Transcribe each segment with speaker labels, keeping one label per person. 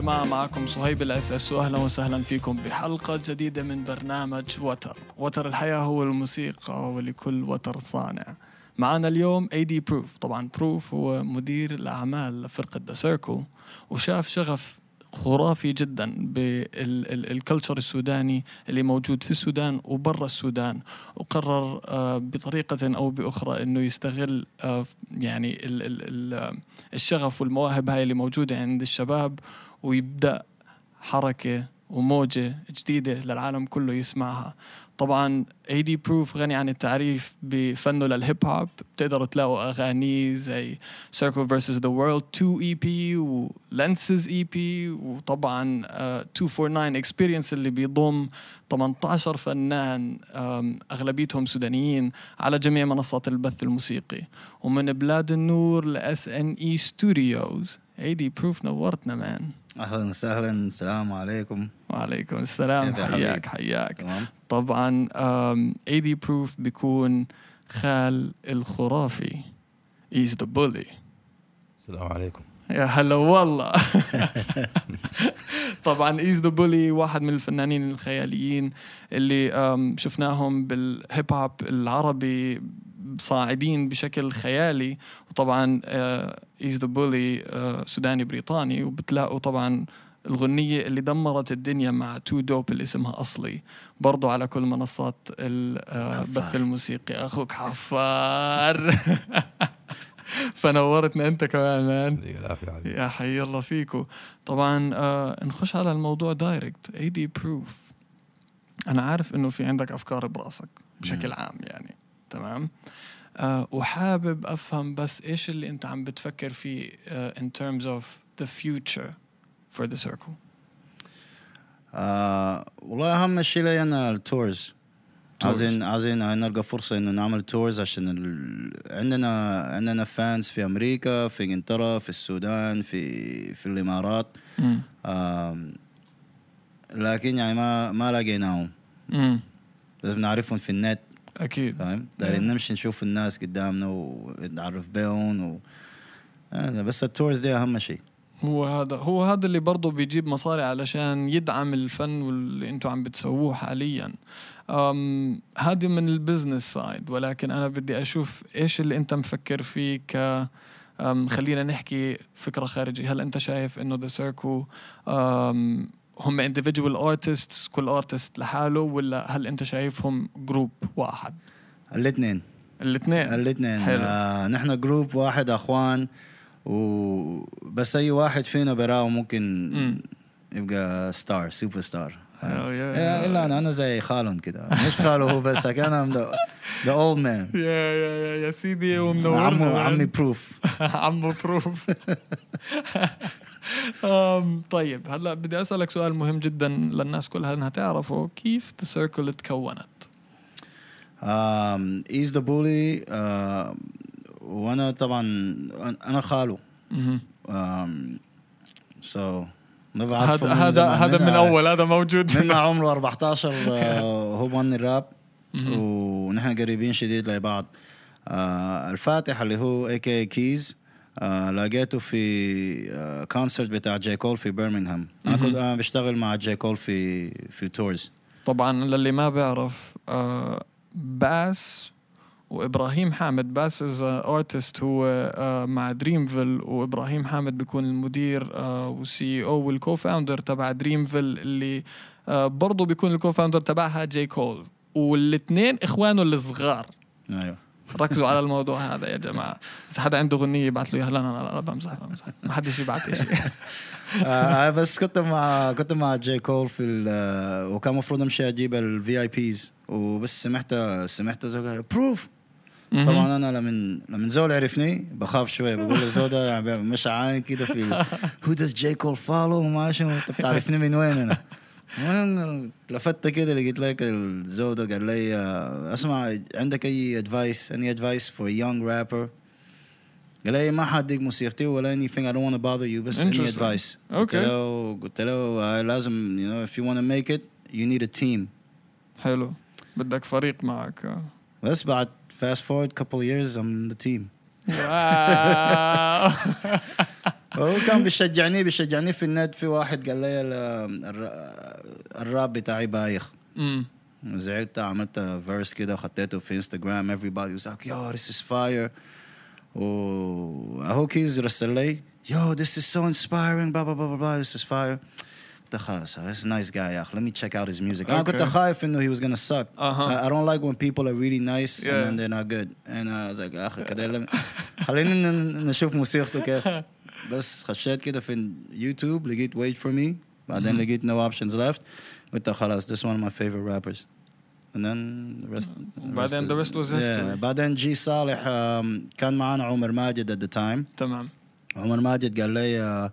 Speaker 1: جماعة معكم صهيب الأساس وأهلا وسهلا فيكم بحلقة جديدة من برنامج وتر. وتر الحياة هو الموسيقى ولكل وتر صانع. معنا اليوم اي دي بروف طبعا بروف هو مدير الأعمال لفرقة ذا سيركل وشاف شغف خرافي جدا بالكلتشر السوداني اللي موجود في السودان وبرا السودان وقرر آه، بطريقة أو بأخرى أنه يستغل آه، يعني ال- ال- ال- الشغف والمواهب هاي اللي موجودة عند الشباب ويبدأ حركة وموجة جديدة للعالم كله يسمعها. طبعا اي دي بروف غني عن التعريف بفنه للهيب هوب بتقدروا تلاقوا اغاني زي Circle vs The World 2 EP و Lenses EP وطبعا آه، 249 Experience اللي بيضم 18 فنان آم، أغلبيتهم سودانيين على جميع منصات البث الموسيقي. ومن بلاد النور لاس ان اي ستوديوز اي دي بروف نورتنا مان
Speaker 2: أهلا وسهلا. السلام عليكم.
Speaker 1: وعليكم السلام. حياك؟ حياك.
Speaker 2: تمام.
Speaker 1: طبعا اي دي بروف بيكون خال الخرافي. ايز ذا بولي
Speaker 3: السلام عليكم.
Speaker 1: يا هلا والله. طبعا ايز ذا بولي واحد من الفنانين الخياليين اللي شفناهم بالهيب هوب العربي صاعدين بشكل خيالي وطبعا ايز ذا بولي سوداني بريطاني وبتلاقوا طبعا الغنية اللي دمرت الدنيا مع تو دوب اللي اسمها أصلي. برضو على كل منصات البث
Speaker 2: حفار.
Speaker 1: الموسيقي أخوك حفار. فنورتنا أنت كمان مان. يا حي الله فيكو. طبعا آه نخش على الموضوع دايركت اي دي بروف أنا عارف إنه في عندك أفكار براسك بشكل عام يعني. تمام؟ آه وحابب أفهم بس إيش اللي أنت عم بتفكر فيه آه in terms of the future for the circle
Speaker 2: آه والله أهم شيء لي أنا التورز عاوزين عاوزين نلقى فرصة إنه نعمل تورز عشان ال... عندنا عندنا فانز في أمريكا في إنجلترا في السودان في في
Speaker 1: الإمارات.
Speaker 2: آم، لكن يعني ما ما لقيناهم. لازم نعرفهم في النت.
Speaker 1: أكيد.
Speaker 2: فاهم؟ دايرين نمشي نشوف الناس قدامنا ونتعرف بهم و... بس التورز دي أهم شيء.
Speaker 1: هو هذا هو هذا اللي برضه بيجيب مصاري علشان يدعم الفن واللي أنتم عم بتسووه حاليا. هذه من البزنس سايد ولكن أنا بدي أشوف إيش اللي أنت مفكر فيه ك خلينا نحكي فكرة خارجية. هل أنت شايف إنه ذا سيركو هم individual artists كل ارتست لحاله ولا هل أنت شايفهم جروب واحد؟
Speaker 2: الاثنين.
Speaker 1: الاثنين؟
Speaker 2: الاثنين.
Speaker 1: حلو.
Speaker 2: آه نحن جروب واحد أخوان وبس أي واحد فينا براه ممكن
Speaker 1: مم.
Speaker 2: يبقى ستار سوبر ستار إلا أنا أنا زي خالهم كده. مش خاله هو بس كان ذا اولد مان
Speaker 1: يا يا يا يا سيدي ومنورنا
Speaker 2: عمو. عمي بروف
Speaker 1: عمو بروف طيب هلا بدي أسألك سؤال مهم جدا للناس كلها إنها تعرفه. كيف ذا سيركل تكونت
Speaker 2: ايز ذا بولي وأنا طبعا أنا خاله. سو
Speaker 1: هذا هذا هذا من أول هذا موجود.
Speaker 2: منا عمره 14 آه، هو مغني الراب. ونحن قريبين شديد لبعض. آه، الفاتح اللي هو اي كي كيز لقيته في آه، كونسرت بتاع جاي كول في برمنغهام أنا كنت أنا بشتغل مع جاي كول في في التورز
Speaker 1: طبعا للي ما بيعرف آه، باس وإبراهيم حامد. باس از ارتست هو آه، مع دريمفيل وإبراهيم حامد بيكون المدير والسي أو والكو فاوندر تبع دريمفيل اللي آه، برضه بيكون الكو فاوندر تبعها جاي كول والاثنين إخوانه الصغار.
Speaker 2: أيوه.
Speaker 1: ركزوا على الموضوع هذا يا جماعة. إذا حدا عنده غنية يبعث له إياها. لا لا لا, لا بمزح بمزح. ما حدش يبعث شيء
Speaker 2: آه بس كنت مع كنت مع جاي كول في ال- آه، وكان المفروض أمشي أجيب الفي اي بيز وبس سمعت سمعت بروف طبعا أنا لما لما زول عرفني بخاف شوي بقول له زول ده يعني مش عاين كده في هو داز جاي كول فولو ما شنو. انت بتعرفني من وين أنا؟ لفت كده لقيت لك الزول ده قال لي آه، اسمع عندك اي ادفايس اني ادفايس فور يونج رابر قال لي ما حديك موسيقتي ولا anything I don't want to bother you بس any
Speaker 1: Interesting.
Speaker 2: advice
Speaker 1: Okay.
Speaker 2: قلت له قلت له آه، لازم you know if you want to make it you need a team
Speaker 1: حلو بدك فريق معك آه.
Speaker 2: بس بعد fast forward couple of years I'm the team
Speaker 1: واو
Speaker 2: هو كان بيشجعني بيشجعني في النت في واحد قال لي ال- الر- الراب بتاعي بايخ
Speaker 1: امم
Speaker 2: زعلت عملت فيرس كده وخطيته في انستغرام everybody was like yo this is fire واهو كيز رسل لي yo this is so inspiring blah blah blah blah blah this is fire قلت خلاص this nice guy يا أخي let me check out his music أنا
Speaker 1: Okay.
Speaker 2: كنت خايف انه he was gonna suck
Speaker 1: Uh-huh.
Speaker 2: I, I don't like when people are really nice
Speaker 1: Yeah.
Speaker 2: and then they're not good and I was like أخي كده خلينا نشوف موسيقته كيف بس خشيت كده في يوتيوب لقيت wait for me بعدين لقيت no options left قلت خلاص this one of my favorite rappers and then the rest
Speaker 1: بعدين the rest was history.
Speaker 2: yeah. بعدين جي صالح um, كان معانا عمر ماجد at the time
Speaker 1: تمام
Speaker 2: عمر ماجد قال لي uh,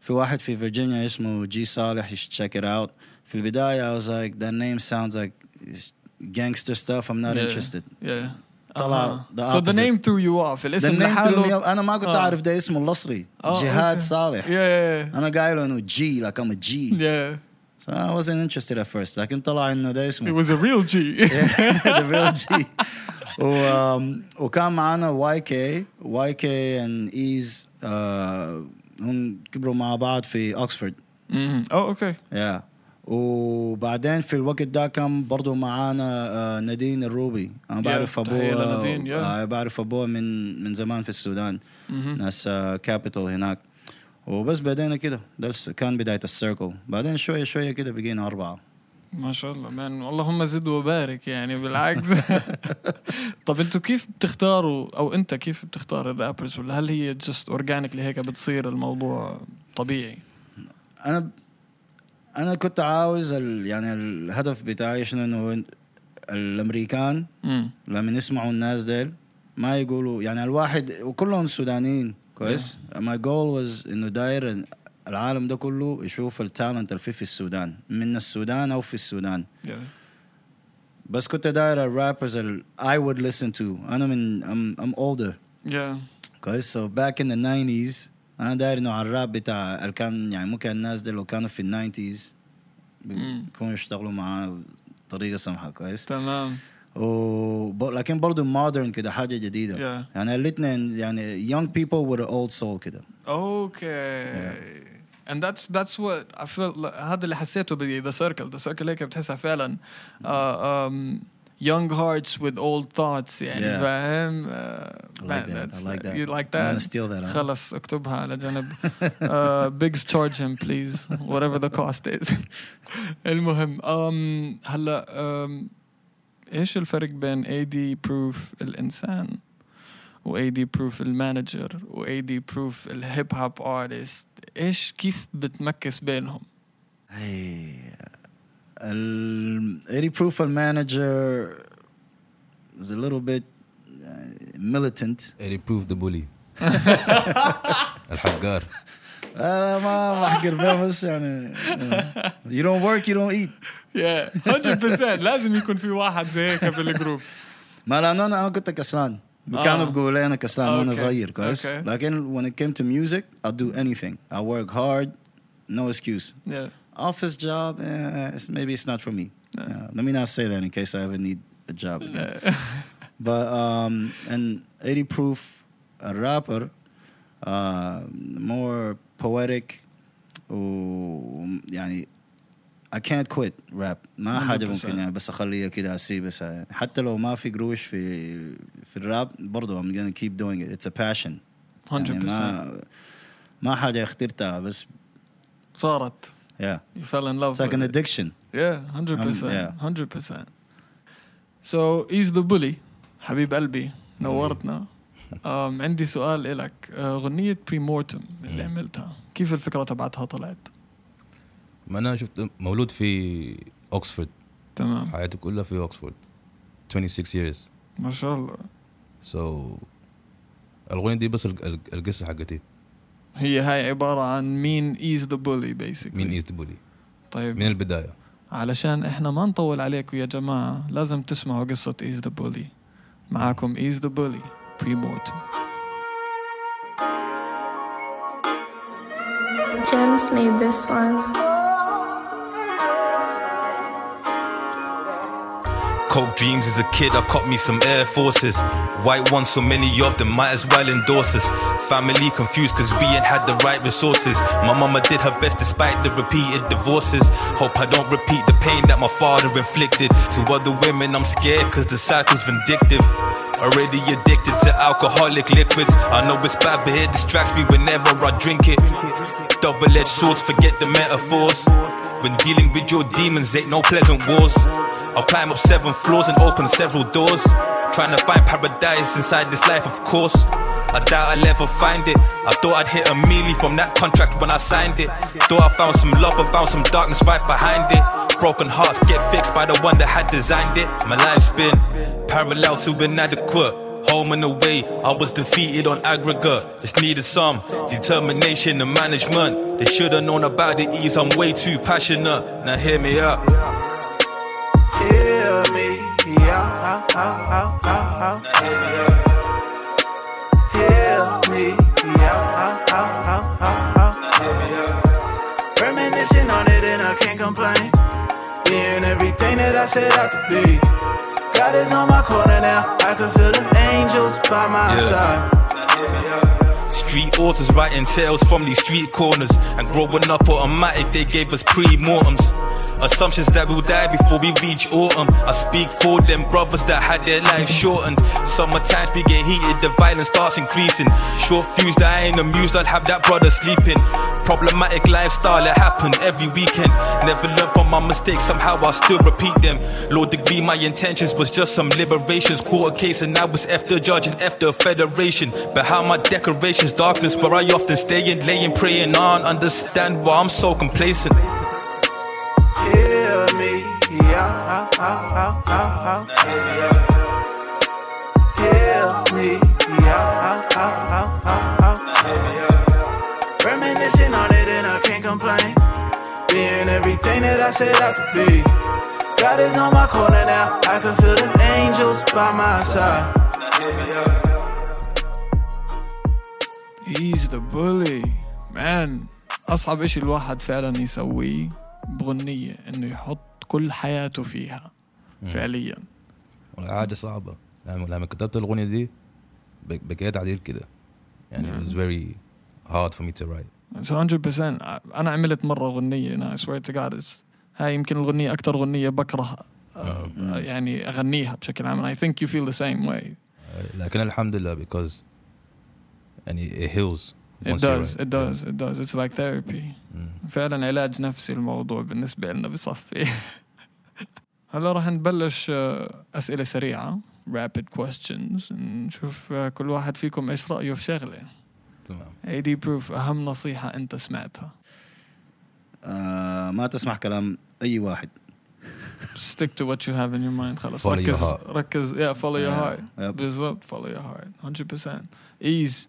Speaker 2: في واحد في فيرجينيا اسمه جي صالح you should check it out في البداية I was like that name sounds like gangster stuff I'm not
Speaker 1: Yeah.
Speaker 2: interested
Speaker 1: yeah so the name threw you off. الاسم
Speaker 2: the لحاله threw me انا ما كنت
Speaker 1: uh-huh.
Speaker 2: اعرف ده اسمه المصري
Speaker 1: oh,
Speaker 2: جهاد
Speaker 1: okay.
Speaker 2: صالح.
Speaker 1: Yeah, yeah,
Speaker 2: yeah. انا قايل انه جي like I'm a G.
Speaker 1: Yeah.
Speaker 2: So I wasn't interested at first لكن طلع انه ده اسمه.
Speaker 1: It was a real G.
Speaker 2: Yeah, The real G. و, um, come معنا YK YK and Eaz uh, هم كبروا مع بعض
Speaker 1: mm-hmm. Oh okay.
Speaker 2: Yeah. وبعدين في الوقت ده كان برضو معانا آه، نادين الروبي. أنا بعرف
Speaker 1: أبوه.
Speaker 2: آه، بعرف أبوه من من زمان في السودان. ناس كابيتال هناك. وبس بدينا كده ده كان بداية السيركل بعدين شوية شوية كده بقينا أربعة.
Speaker 1: ما شاء الله مان اللهم زد وبارك يعني بالعكس. طب أنتوا كيف بتختاروا أو أنت كيف بتختار الرابرز؟ ولا هل هي جست اورجانيكلي هيك بتصير الموضوع طبيعي؟
Speaker 2: أنا أنا كنت عاوز ال... يعني الهدف بتاعي شنو إنه
Speaker 1: الأمريكان
Speaker 2: لما يسمعوا الناس ديل ما يقولوا يعني الواحد وكلهم سودانيين كويس؟ ماي جول واز إنه داير العالم ده كله يشوف التالنت اللي في السودان من السودان أو في السودان.
Speaker 1: Yeah.
Speaker 2: بس كنت داير الرابرز ال I would listen to. أنا من I'm, I'm older.
Speaker 1: Yeah.
Speaker 2: كويس؟ So back in the 90s أنا داير إنه على الراب بتاع كان يعني ممكن الناس دي لو كانوا في ال 90s
Speaker 1: مم.
Speaker 2: بيكونوا يشتغلوا معاه بطريقة سمحة كويس؟
Speaker 1: تمام.
Speaker 2: و... لكن برضه مودرن كده حاجة جديدة.
Speaker 1: Yeah.
Speaker 2: يعني الاثنين يعني young people with an old soul كده.
Speaker 1: أوكي and that's that's what I feel هذا اللي حسيته ب the circle. The circle هيك بتحسها فعلا. uh, um, young hearts with old thoughts يعني
Speaker 2: yeah.
Speaker 1: فاهم uh,
Speaker 2: I like
Speaker 1: man,
Speaker 2: that. I like that.
Speaker 1: You like that?
Speaker 2: I'm gonna steal that. خلاص
Speaker 1: خلص اكتبها على جنب. uh, bigs charge him please whatever the cost is. المهم um, هلا um, ايش الفرق بين Aidy Proof الانسان و Aidy Proof المانجر و Aidy Proof الهيب هوب ارتست ايش كيف بتمكس بينهم؟
Speaker 2: هي Aidy Proof a manager is a little bit uh, militant.
Speaker 3: Aidy Proof the bully. الحجار
Speaker 2: لا you don't work you don't eat.
Speaker 1: Yeah 100% لازم يكون في واحد زي هيك بالجروب
Speaker 2: ما لانه انا كنت كسلان. كانوا بيقولوا لي انا كسلان وانا صغير كويس؟ لكن when it came to music I'll do anything. I work hard no excuse.
Speaker 1: Yeah.
Speaker 2: Office job eh, it's, maybe it's not for me Uh, let me not say that in case I ever need a job but um and 80 proof a rapper uh more poetic ويعني I can't quit rap ما حاجة
Speaker 1: 100%.
Speaker 2: ممكن يعني بس اخليها كده اسيب بس حتى لو ما في قروش في في الراب برضه I'm gonna keep doing it it's a passion
Speaker 1: 100%
Speaker 2: يعني ما ما حاجة اخترتها بس
Speaker 1: صارت
Speaker 2: yeah.
Speaker 1: You fell in love
Speaker 2: it's like
Speaker 1: with
Speaker 2: an
Speaker 1: it.
Speaker 2: addiction.
Speaker 1: Yeah, hundred percent,
Speaker 2: yeah.
Speaker 1: hundred percent. So he's the bully حبيب قلبي نورتنا. um, عندي سؤال إلك. uh, غنية بريمورتم اللي عملتها كيف الفكرة تبعتها طلعت؟
Speaker 3: ما أنا شفت مولود في اوكسفورد
Speaker 1: تمام.
Speaker 3: حياتي كلها في اوكسفورد 26 years.
Speaker 1: ما شاء الله.
Speaker 3: So الأغنية دي بس ال- ال- القصة حقتي.
Speaker 1: هي هاي عبارة عن مين ايز ذا بولي بيسكلي
Speaker 3: مين ايز ذا بولي
Speaker 1: طيب.
Speaker 3: من البداية.
Speaker 1: علشان إحنا ما نطول عليكم يا جماعة لازم تسمعوا قصة ايز ذا بولي معاكم ايز ذا بولي بري
Speaker 4: مورتم James made this one.
Speaker 3: Coke dreams as a kid, I caught me some Air Forces. White ones, so many of them, might as well endorse us. Family confused cause we ain't had the right resources. My mama did her best despite the repeated divorces. Hope I don't repeat the pain that my father inflicted. To other women, I'm scared cause the cycle's vindictive. Already addicted to alcoholic liquids. I know it's bad, but it distracts me whenever I drink it. Double edged swords, forget the metaphors. When dealing with your demons, ain't no pleasant wars. I'll climb up seven floors and open several doors. Trying to find paradise inside this life, of course. I doubt I'll ever find it. I thought I'd hit a mealy from that contract when I signed it. Thought I found some love, but found some darkness right behind it. Broken hearts get fixed by the one that had designed it. My life's been parallel to inadequate. Home and away, I was defeated on aggregate. It's needed some determination and management. They should've known about the ease, I'm way too passionate. Now hear me out.
Speaker 5: Hear me, yeah, ah, ah, ah, ah, ah. Hear me, yeah, ah, ah, ah, ah, ah. Reminiscing on it and I can't complain. Being everything that I set out to be. God is on my corner now. I can feel the angels by my
Speaker 3: Yeah.
Speaker 5: side.
Speaker 3: Street authors writing tales from these street corners. And growing up automatic, they gave us pre-mortems. Assumptions that we'll die before we reach autumn. I speak for them brothers that had their lives shortened. Summertime we get heated, the violence starts increasing. Short fuse I ain't amused, I'd have that brother sleeping. Problematic lifestyle, it happened every weekend. Never learned from my mistakes, somehow I still repeat them. Low degree, my intentions was just some liberations. Court case, and I was after judge and after federation. Behind my decorations, darkness where I often stay and laying, praying on. Understand why I'm so complacent.
Speaker 5: Hear me, yeah, ah, ah, ah, ah, ah. Hear me, yeah, ah, ah, ah, ah, ah. Reminiscing on it and I can't complain. Being everything that I set out to be. God is on my corner now. I can feel the angels by my side.
Speaker 1: He's the bully. Man أصعب إشي الواحد فعلا يسويه بغنية إنه يحط كل حياته فيها فعليا.
Speaker 3: عادة صعبة. لما لما كتبت الأغنية دي بكيت عديل كده. يعني it was very hard for me to write.
Speaker 1: It's 100% أنا عملت مرة أغنية أنا I swear to God هاي يمكن الأغنية أكتر أغنية بكره آه، يعني أغنيها بشكل عام. And I think you feel the same way.
Speaker 3: لكن الحمد لله because and it,
Speaker 1: it
Speaker 3: heals it
Speaker 1: does it does it does. It's like therapy.
Speaker 3: Mm.
Speaker 1: فعلا علاج نفسي الموضوع بالنسبة لنا بصفي هلا راح نبلش أسئلة سريعة rapid questions نشوف كل واحد فيكم ايش رأيه في شغلة.
Speaker 3: تمام.
Speaker 1: اي دي أهم نصيحة أنت سمعتها؟
Speaker 2: ما تسمع كلام أي واحد.
Speaker 1: Stick to what you have in your mind خلاص
Speaker 3: follow your heart.
Speaker 1: ركز yeah follow your heart. بالضبط follow your heart 100% Eaz.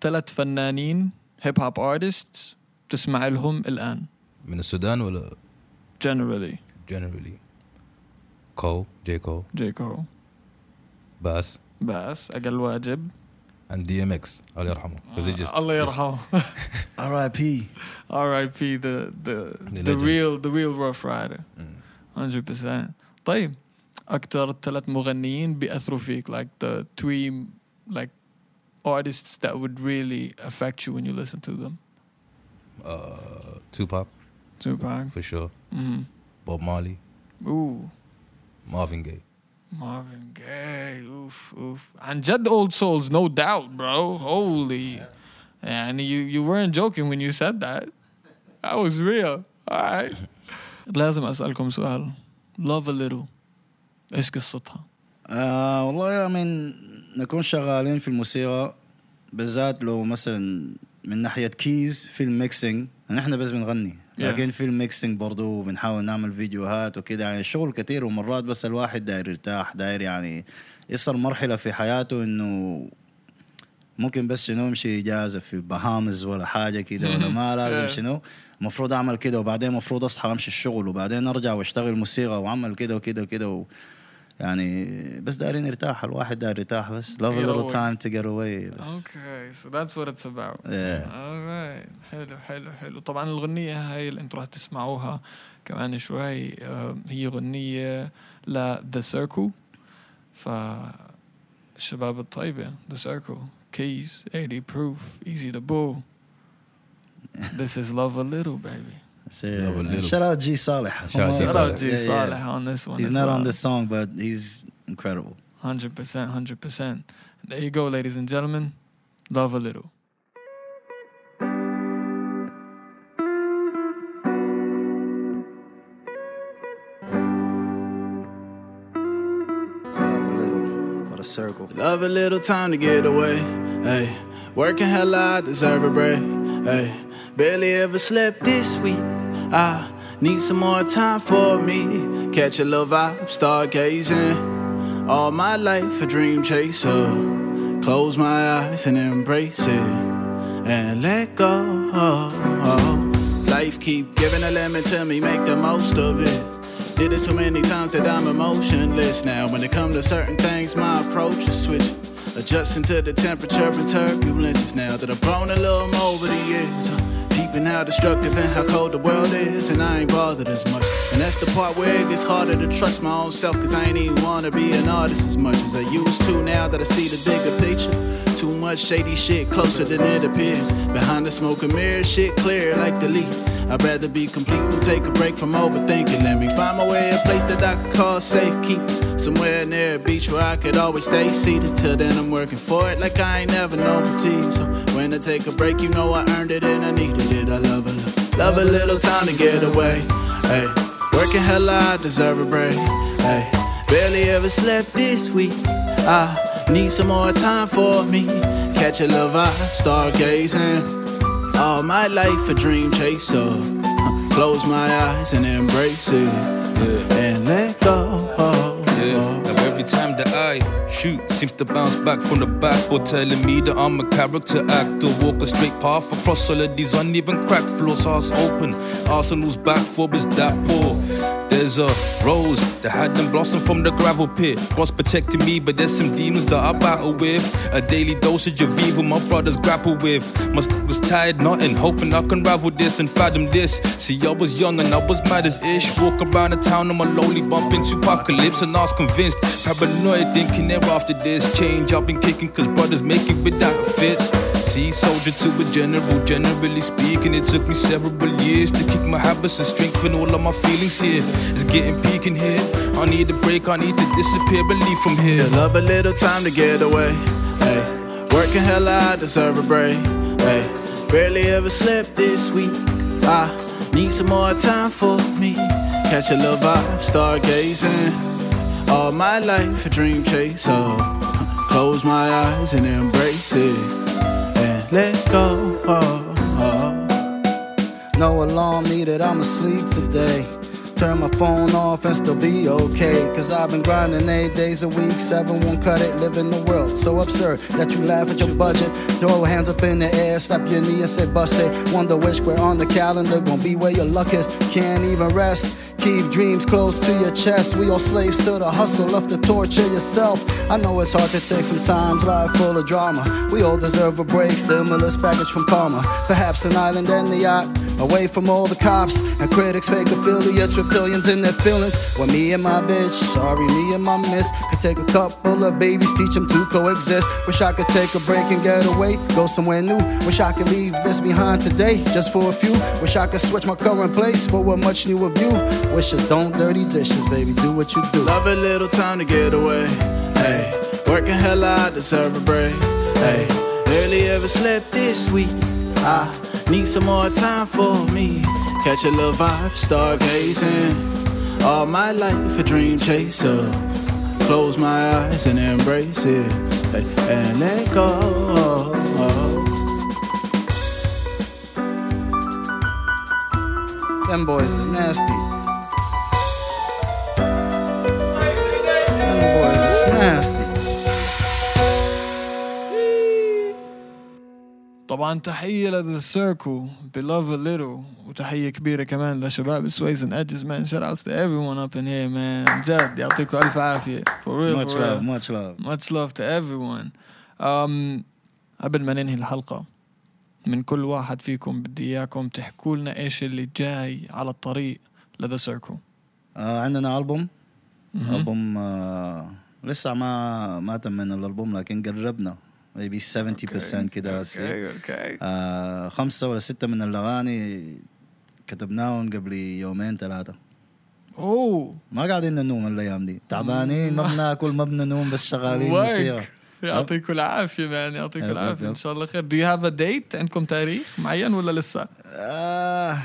Speaker 1: ثلاث فنانين هيب هوب ارتست تسمع لهم الآن.
Speaker 3: من السودان ولا؟
Speaker 1: Generally.
Speaker 3: Generally. كو جي كو
Speaker 1: جي كو
Speaker 3: باس
Speaker 1: بس أقل واجب
Speaker 3: and DMX الله يرحمه. because he just
Speaker 1: الله يرحمه.
Speaker 2: R.I.P.
Speaker 1: R.I.P. the the
Speaker 3: The
Speaker 1: the
Speaker 3: legend.
Speaker 1: real the real rough rider.
Speaker 3: Mm.
Speaker 1: 100% طيب أكتر ثلاث مغنيين بيأثروا فيك like the three like artists that would really affect you when you listen to them
Speaker 3: uh, Tupac
Speaker 1: Tupac
Speaker 3: for sure
Speaker 1: mm-hmm.
Speaker 3: Bob Marley
Speaker 1: Ooh
Speaker 3: Marvin Gaye
Speaker 1: Marvin Gaye oof oof عن جد old souls no doubt bro holy and you you weren't joking when you said that that was real alright لازم أسألكم سؤال love a little إيش قصتها
Speaker 2: آه والله يا من نكون شغالين في الموسيقى بالذات لو مثلا من ناحية كيز في الميكسينج نحن بس بنغني. لكن في الميكسينج برضو بنحاول نعمل فيديوهات وكده يعني الشغل كتير ومرات بس الواحد داير يرتاح داير يعني يصل مرحلة في حياته إنه ممكن بس شنو يمشي اجازة في البهامز ولا حاجة كده ولا ما لازم. شنو المفروض أعمل كده وبعدين المفروض أصحى أمشي الشغل وبعدين أرجع وأشتغل موسيقى وأعمل كده وكده وكده. يعني بس دايرين يرتاح الواحد داير يرتاح بس love a little time to get away بس
Speaker 1: Okay, so that's what it's about.
Speaker 2: Yeah.
Speaker 1: Alright, حلو حلو حلو. طبعا الأغنية هاي اللي أنتم راح تسمعوها كمان شوي آه، هي غنية ل The Circle فالشباب الطيبة The Circle Keys 80 Proof Easy to Boo This is Love a Little baby
Speaker 2: Serious.
Speaker 3: Love a little.
Speaker 2: Shout out G Saleh.
Speaker 3: Shout out G
Speaker 1: Shout out G
Speaker 2: Yeah, yeah.
Speaker 1: On this one
Speaker 2: He's
Speaker 1: as
Speaker 2: not on this song, but he's incredible.
Speaker 1: 100% 100% There you go ladies and gentlemen Love a Little
Speaker 2: Love a little, but a circle.
Speaker 5: Love a little time to get away. Hey, working hell, I deserve a break. Hey, barely ever slept this week. I need some more time for me. Catch a little vibe, stargazing. All my life a dream chaser. Close my eyes and embrace it, and let go. Life keep giving a lemon to me, make the most of it. Did it so many times that I'm emotionless now. When it comes to certain things, my approach is switching. Adjusting to the temperature and turbulences now that I've grown a little more over the years. Peeping how destructive and how cold the world is, and I ain't bothered as much. And that's the part where it gets harder to trust my own self, cause I ain't even wanna be an artist as much as I used to now that I see the bigger picture. Too much shady shit closer than it appears. Behind the smoke and mirror, shit clear like the leaf. I'd rather be complete and take a break from overthinking. Let me find my way, a place that I could call safe. Keep somewhere near a beach where I could always stay seated. Till then, I'm working for it like I ain't never known fatigue. So when I take a break, you know I earned it and I needed it. I love a little, love a little time to get away. Hey, working hella, I deserve a break. Hey, barely ever slept this week. I need some more time for me. Catch a little vibe, stargazing. All my life a dream chaser. Uh, Close my eyes and embrace it. And let go.
Speaker 3: Yeah, now every time that I shoot, seems to bounce back from the backboard, telling me that I'm a character actor. Walk a straight path across all of these uneven crack floors, hearts open. Arsenal's back four is that poor. There's a rose that had them blossom from the gravel pit. God's protecting me, but there's some demons that I battle with. A daily dosage of evil my brothers grapple with. My stomach was tired, nothing, hoping I can ravel this and fathom this. See, I was young and I was mad as ish. Walk around the town on my lonely, bump into apocalypse, and I was convinced. Paranoid, thinking they're after this. Change I've been kicking, cause brothers make it without fits. See, soldier to a general, generally speaking, it took me several years to kick my habits and strengthen all of my feelings here. It's getting peak in here. I need a break, I need to disappear and leave from here.
Speaker 5: You love a little time to get away. Hey, working hella, I deserve a break. Hey, barely ever slept this week. I need some more time for me. Catch a little vibe, stargazing. All my life a dream chaser. Close my eyes and embrace it. And let go. Oh, oh.
Speaker 2: No alarm needed, I'm asleep today. Turn my phone off and still be okay. Cause I've been grinding eight days a week, seven won't cut it. Living the world so absurd that you laugh at your budget. Throw hands up in the air, slap your knee and say bust it. Wonder which square on the calendar gonna be where your luck is. Can't even rest. Keep dreams close to your chest. We all slaves to the hustle of to torture yourself. I know it's hard to take some times, life full of drama. We all deserve a break, stimulus package from karma. Perhaps an island and the yacht, away from all the cops and critics, fake affiliates, reptilians in their feelings. When me and my bitch, sorry, me and my miss, could take a couple of babies, teach them to coexist. Wish I could take a break and get away, go somewhere new. Wish I could leave this behind today, just for a few. Wish I could switch my current place for a much newer view. Wishes don't dirty dishes, baby, do what you do.
Speaker 5: Love a little time to get away. Hey, working hella, I deserve a break. Hey, barely ever slept this week. I need some more time for me. Catch a little vibe, stargazing. All my life a dream chaser. Close my eyes and embrace it. And let go.
Speaker 2: Them boys is nasty. Them boys is nasty.
Speaker 1: طبعا تحية لذا سيركو بلوف little وتحية كبيرة كمان لشباب سويس and edges man shout outs to everyone up in here man. جد يعطيكم ألف عافية. For real
Speaker 2: Much
Speaker 1: for real.
Speaker 2: love, much love.
Speaker 1: much love to everyone. Um, قبل ما ننهي الحلقة من كل واحد فيكم بدي إياكم تحكوا لنا إيش اللي جاي على الطريق لذا سيركل
Speaker 2: آه عندنا ألبوم. ألبوم آه لسه ما ما تمنا الألبوم لكن قربنا. Maybe 70% كده
Speaker 1: أوكي أوكي
Speaker 2: آه خمسة ولا ستة من الأغاني كتبناهم قبل يومين ثلاثة
Speaker 1: أوه.
Speaker 2: ما قاعدين ننوم الأيام دي. تعبانين ما بناكل ما بننوم بس شغالين موسيقى
Speaker 1: واك يعطيكم العافية مان يعطيكم
Speaker 2: يب.
Speaker 1: إن شاء الله خير. Do you have a date عندكم تاريخ معين ولا لسه؟
Speaker 2: آه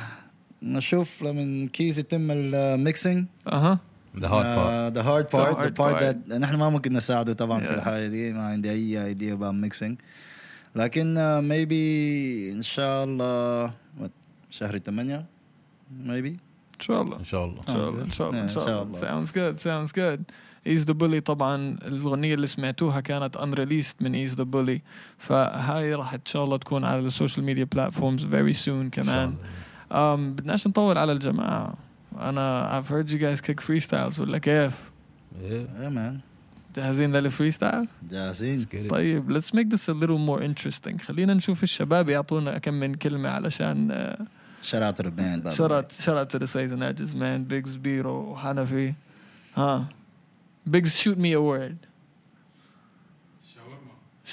Speaker 2: نشوف لما كيس يتم الميكسينج أها. ذا هارد بارت ذا
Speaker 1: هارد
Speaker 2: بارت
Speaker 1: ذا
Speaker 2: بارت نحن ما ممكن نساعده طبعا
Speaker 1: yeah.
Speaker 2: في الحاله دي ما عندي أي ايديا about ميكسينج لكن ميبي uh, إن شاء الله شهر 8 ميبي
Speaker 1: إن شاء الله.
Speaker 3: إن شاء الله.
Speaker 1: إن شاء الله. إن شاء الله.
Speaker 2: إن
Speaker 1: شاء الله. ساوندز جود ساوندز جود ايز ذا بولي طبعا الأغنية اللي سمعتوها كانت ان ريليست من ايز ذا بولي فهاي راح إن شاء الله تكون على السوشيال ميديا بلاتفورمز فيري سون كمان. Um, بدناش نطول على الجماعة. الجماعة أنا I've heard you guys kick freestyles ولا كيف؟
Speaker 3: Yeah.
Speaker 2: yeah man
Speaker 1: جاهزين للفريستايل؟
Speaker 2: جاهزين
Speaker 3: Get it.
Speaker 1: طيب let's make this a little more interesting خلينا نشوف الشباب يعطونا كم من كلمة علشان uh,
Speaker 2: shout out to the band by the
Speaker 1: shout
Speaker 2: way.
Speaker 1: out shout out to the Sways and Edges man Biggs Biro Hanafi ها Biggs shoot me a word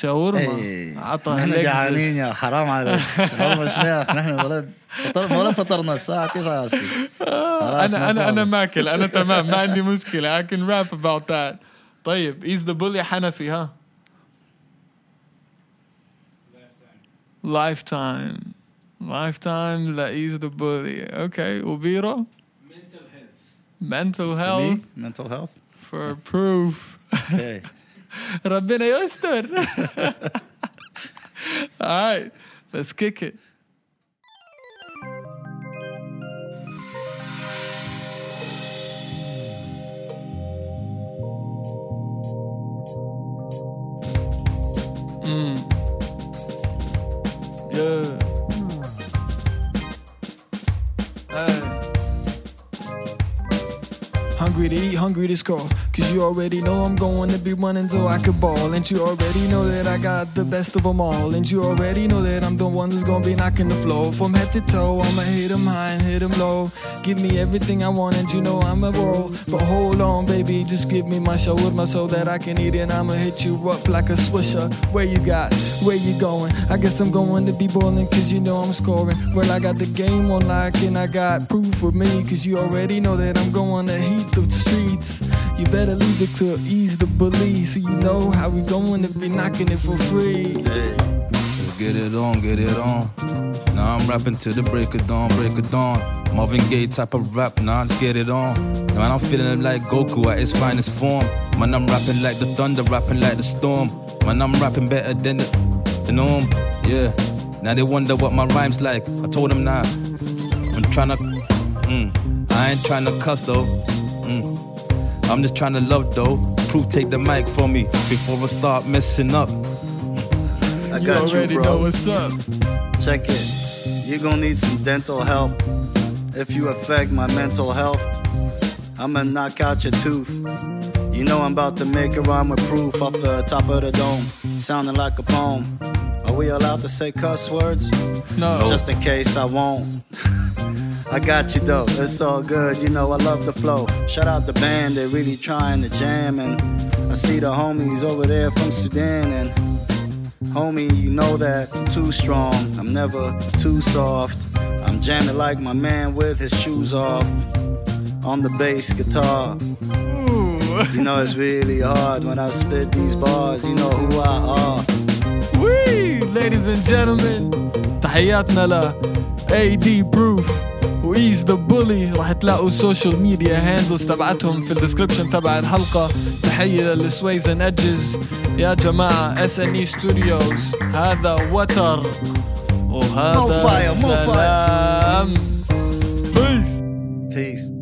Speaker 1: شاورما.
Speaker 2: إيه.
Speaker 1: عطى
Speaker 2: نحن. جعانين يا حرام عليك. شاورما شنيخ نحن ولد فطر ولا فطرنا الساعة 9 هسي خلاص
Speaker 1: أنا أنا أنا
Speaker 2: نفضل.
Speaker 1: ماكل أنا تمام ما عندي مشكلة I can rap about that. طيب ايز ذا بولي حنفي ها لايف تايم لايف تايم لا ايز ذا بولي أوكي وبيرو mental
Speaker 2: Me?
Speaker 1: health.
Speaker 2: mental health.
Speaker 1: For proof.
Speaker 2: Okay.
Speaker 1: ربنا يستر alright let's kick it To eat, hungry to score. Cause you already know I'm going to be running till I can ball. And you already know that I got the best of them all. And you already know that I'm the one that's gonna be knocking the floor. From head to toe, I'ma hit 'em high and hit 'em low. Give me everything I want, and you know I'm a roll. But hold on, baby, just give me my show with my soul that I can eat it. I'ma hit you up like a swisher. Where you got? Where you going? I guess I'm going to be balling, cause you know I'm scoring. Well, I got the game on lock, and I got proof with me, cause you already know that I'm going to heat the streets. You better leave it to Eaz Da Bully, so you know how we going to be knocking it for free.
Speaker 3: Let's get it on, get it on. Now I'm rapping to the break of dawn, break of dawn. Marvin Gaye type of rap, now let's get it on. Man, I'm feeling like Goku at his finest form. Man, I'm rapping like the thunder, rapping like the storm. Man, I'm rapping better than the, norm. Yeah. Now they wonder what my rhymes like. I told them now. I'm trying to, mm, I ain't trying to cuss though. Mm. I'm just trying to love though. Proof, take the mic from me before I start messing up.
Speaker 2: I
Speaker 1: You
Speaker 2: got you,
Speaker 1: already know
Speaker 2: bro.
Speaker 1: what's up.
Speaker 2: Check it. You're gonna need some dental help. If you affect my mental health, I'ma knock out your tooth. You know I'm about to make a rhyme with proof off the top of the dome, sounding like a poem. Are we allowed to say cuss words?
Speaker 1: No.
Speaker 2: Just in case I won't. I got you though, it's all good, you know I love the flow. Shout out the band, they really trying to jam. And I see the homies over there from Sudan. And homie, you know that I'm too strong, I'm never too soft. I'm jamming like my man with his shoes off on the bass guitar.
Speaker 1: Ooh.
Speaker 2: You know it's really hard when I spit these bars, you know who I are.
Speaker 1: Wee, Ladies and gentlemen, تحياتنا ل Aidy Proof. وايز ذا بولي راح تلاقوا السوشيال ميديا هاندلز تبعتهم في الديسكربشن تبع الحلقة. تحية للسويز ان ادجز يا جماعة اس ان اي ستوديوز هذا وتر. وهذا
Speaker 2: مو فاير مو فاير
Speaker 1: بيس بيس